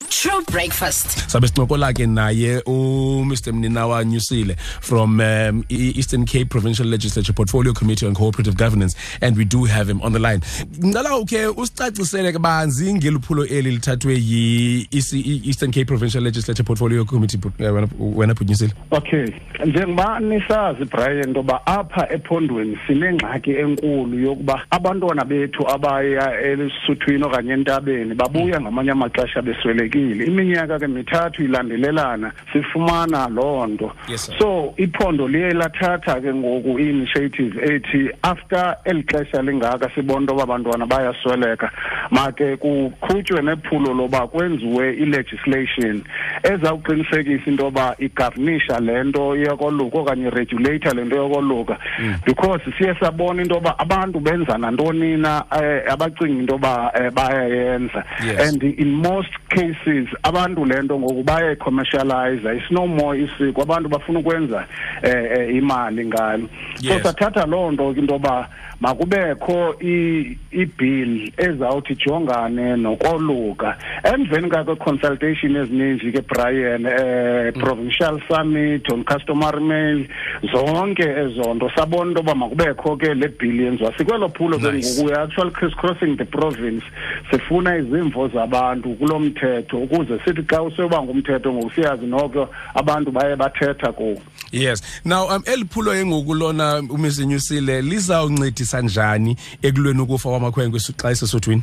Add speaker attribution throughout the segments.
Speaker 1: True breakfast.
Speaker 2: sabe sincokola ke naye uMr Mninawa Nyusile from um, E- Eastern Cape Provincial Legislature Portfolio Committee on Cooperative Governance and we do have him on the line. Ngicela ukhe usicacisele kabanzi ngeliphulo eli lithathwe yi Eastern Cape Provincial Legislature Portfolio Committee uh, wena Nyusile.
Speaker 3: Okay njengoba nisazi Brian ngoba apha ephondweni sinengxaki enkulu yokuba abantwana bethu abaya elisuthwini okanye entabeni babuya ngamanye amaxesha beswelekile iminyaka ke mithathu ilandelelana sifumana loo nto.
Speaker 2: Yes, sir.
Speaker 3: so iphondo liye lathatha ke ngoku i-initiative ethi after eli xesha lingaka sibona into yoba abantwana bayasweleka. Make kuqhutywe nephulo loba kwenziwe i-legislation ezawuqinisekisa into yoba igovernisha le nto yokoluka okanye iregulator le nto yokoluka. Because siye sabona into yoba abantu benza nantoni na eh, abacinga into yoba eh, bayayenza.
Speaker 2: Yes.
Speaker 3: and in most cases abantu le nto ngoku bayayicommercialize it's no more isiko. Abantu bafuna ukwenza eh, eh, imali ngalo. So
Speaker 2: Yes.
Speaker 3: sathatha loo nto ke into yoba makubekho i- ibill ezawuthi ijongane nokoluka. Emveni kakwe-consultation ezininzi ke brian eh, provincial summit on customary mail zonke ezo nto sabona into yoba makubekho ke le bill yenziwa sikwelo phulo ke
Speaker 2: Nice.
Speaker 3: ngoku we are actually criss crossing the province sifuna izimvo zabantu kulo mthetho ukuze sithi xa useyoba ngumthetho ngoku siyazi noko abantu baye bathetha kuwo
Speaker 2: Yes. Now um eliphulo yengokulona uMr Nyusile lizawuncedisa njani ekulweni ukufa kwamakhwenkwe xa esesothwini?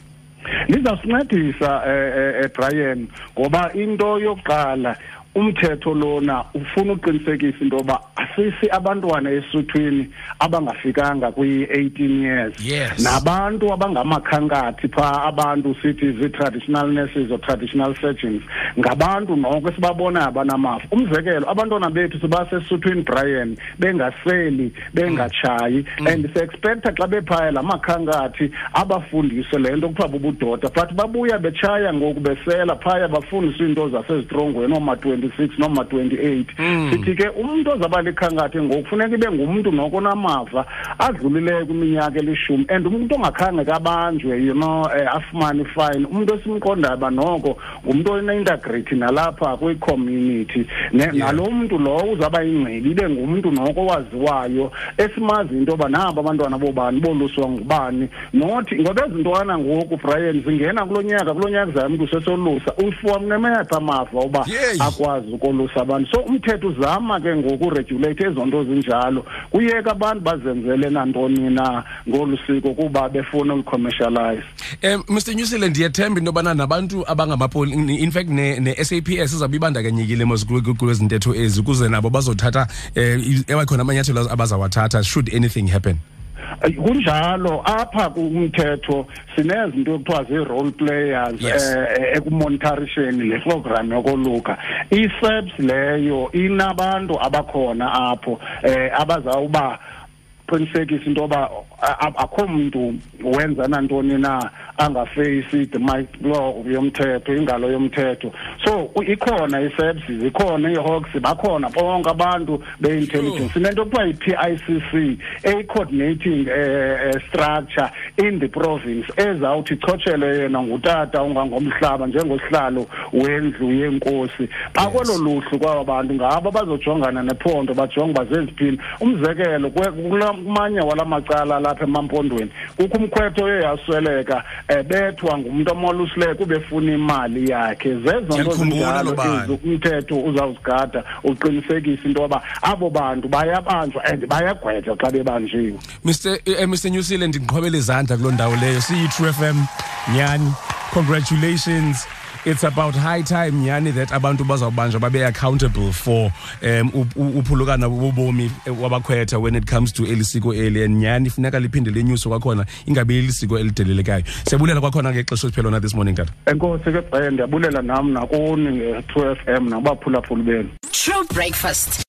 Speaker 3: Lizawusincedisa eh, eh, eh, Brian ngoba into yokuqala umthetho lona ufuna uqinisekisa into yoba asisi abantwana esuthwini abangafikanga kwi-18 years.
Speaker 2: Yes.
Speaker 3: nabantu abangamakhankathi phaa abantu sithi zii-traditional nurses or traditional surgeons. Ngabantu noko esibabonayo abanamafa umzekelo abantwana bethu sibasesuthwini brian bengaseli bengatshayi and siexpecta xa bephaya la makhankathi abafundise le nto kuthiwa bubudoda. But babuya betshaya ngoku besela phaya bafundiswe iinto zasezitrongweni ooma-twenty-six nooma-twenty-eight sithi ke umntu ozaba likhankathi ngoku funeka ibe ngumntu noko onamava adlulileyo kwiminyaka elishumi and umntu ongakhange kabanjwe you know eh, afumane ifine umntu esimqondayo uba noko ngumntu one-integrity nalapha kwi-community. Ne- nalo mntu lowo uzawuba yingcibi ibe ngumntu noko owaziwayo esimazi into yoba nabo abantwana bobani boluswa ngubani. Nothi ngoba ezi ntwana ngoku brian zingena kulo nyaka kulo nyaka zayo mntu sesolusa ufumnemepha amava uba
Speaker 2: Yeyi.
Speaker 3: Akwazi ukolusa abantu. So umthetho uzama ke ngoku uregulate ezo nto zinjalo. Kuyeka abantu bazenzele nantoni na ngolu siko kuba befuna ulicommercialize
Speaker 2: Um Mr Nyusile ndiyathemba into yobana nabantu abangamapoli in fact ne, ne SAPS izabe ibandakanyekile mos kule zintetho ezi ukuze nabo bazothatha eh ebakhona amanyathelo abazawathatha should anything happen.
Speaker 3: Ay, kunjalo apha kumthetho sinezinto ekuthiwa zii-role players
Speaker 2: Yes.
Speaker 3: eh, ekumonitharisheni le program yokoluka i-SAPS leyo inabantu abakhona apho eh abazawuba qinisekisa into yoba a- a- akho mntu wenza nantoni na angafeyisi the law yomthetho ingalo yomthetho. So u- ikhona i-SAPS zikhona ii-hawks bakhona bonke abantu be-intelligence. Sinento ekuthiwa yi-PICC eyi-coordinating eh, eh, structure in the province ezawuthi ichotshelwe yena ngutata ongangomhlaba njengosihlalo wendlu yenkosi xa kwelo luhlu kwaba bantu ngabo bazojongana nephondo bajonge uba zeziphini. Umzekelo kwe- kula- kumanye wala macala lapha emampondweni. Kukho umkhwetho oye yasweleka um bethwa ngumntu omolusileyo kube efuna imali yakhe. Zezo nto
Speaker 2: Ndiyakhumbula
Speaker 3: zinjalo
Speaker 2: lo bani.
Speaker 3: ezi umthetho uzawuzigada uqinisekisa into yoba abo bantu bayabanjwa and bayagwetywa xa bebanjiwe.
Speaker 2: Mr eh, Mr Nyusile ndiqhobela izandla kuloo ndawo leyo. Siyi True FM nyani. Congratulations. It's about high time nyani that abantu bazawubanjwa babe accountable for um up- u- uphulukana bobomi eh, wabakhwetha when it comes to elisiko eli. And nyani funeka liphinde lenyuso kwakhona ingabe elisiko elidelelekayo. Siyabulela kwakhona ngexesha esiphelona this morning tata.
Speaker 3: Enkosi ke bhaye ndiyabulela nam nakuni nge-two f m nakubaphulaphuli benu.
Speaker 1: True breakfast.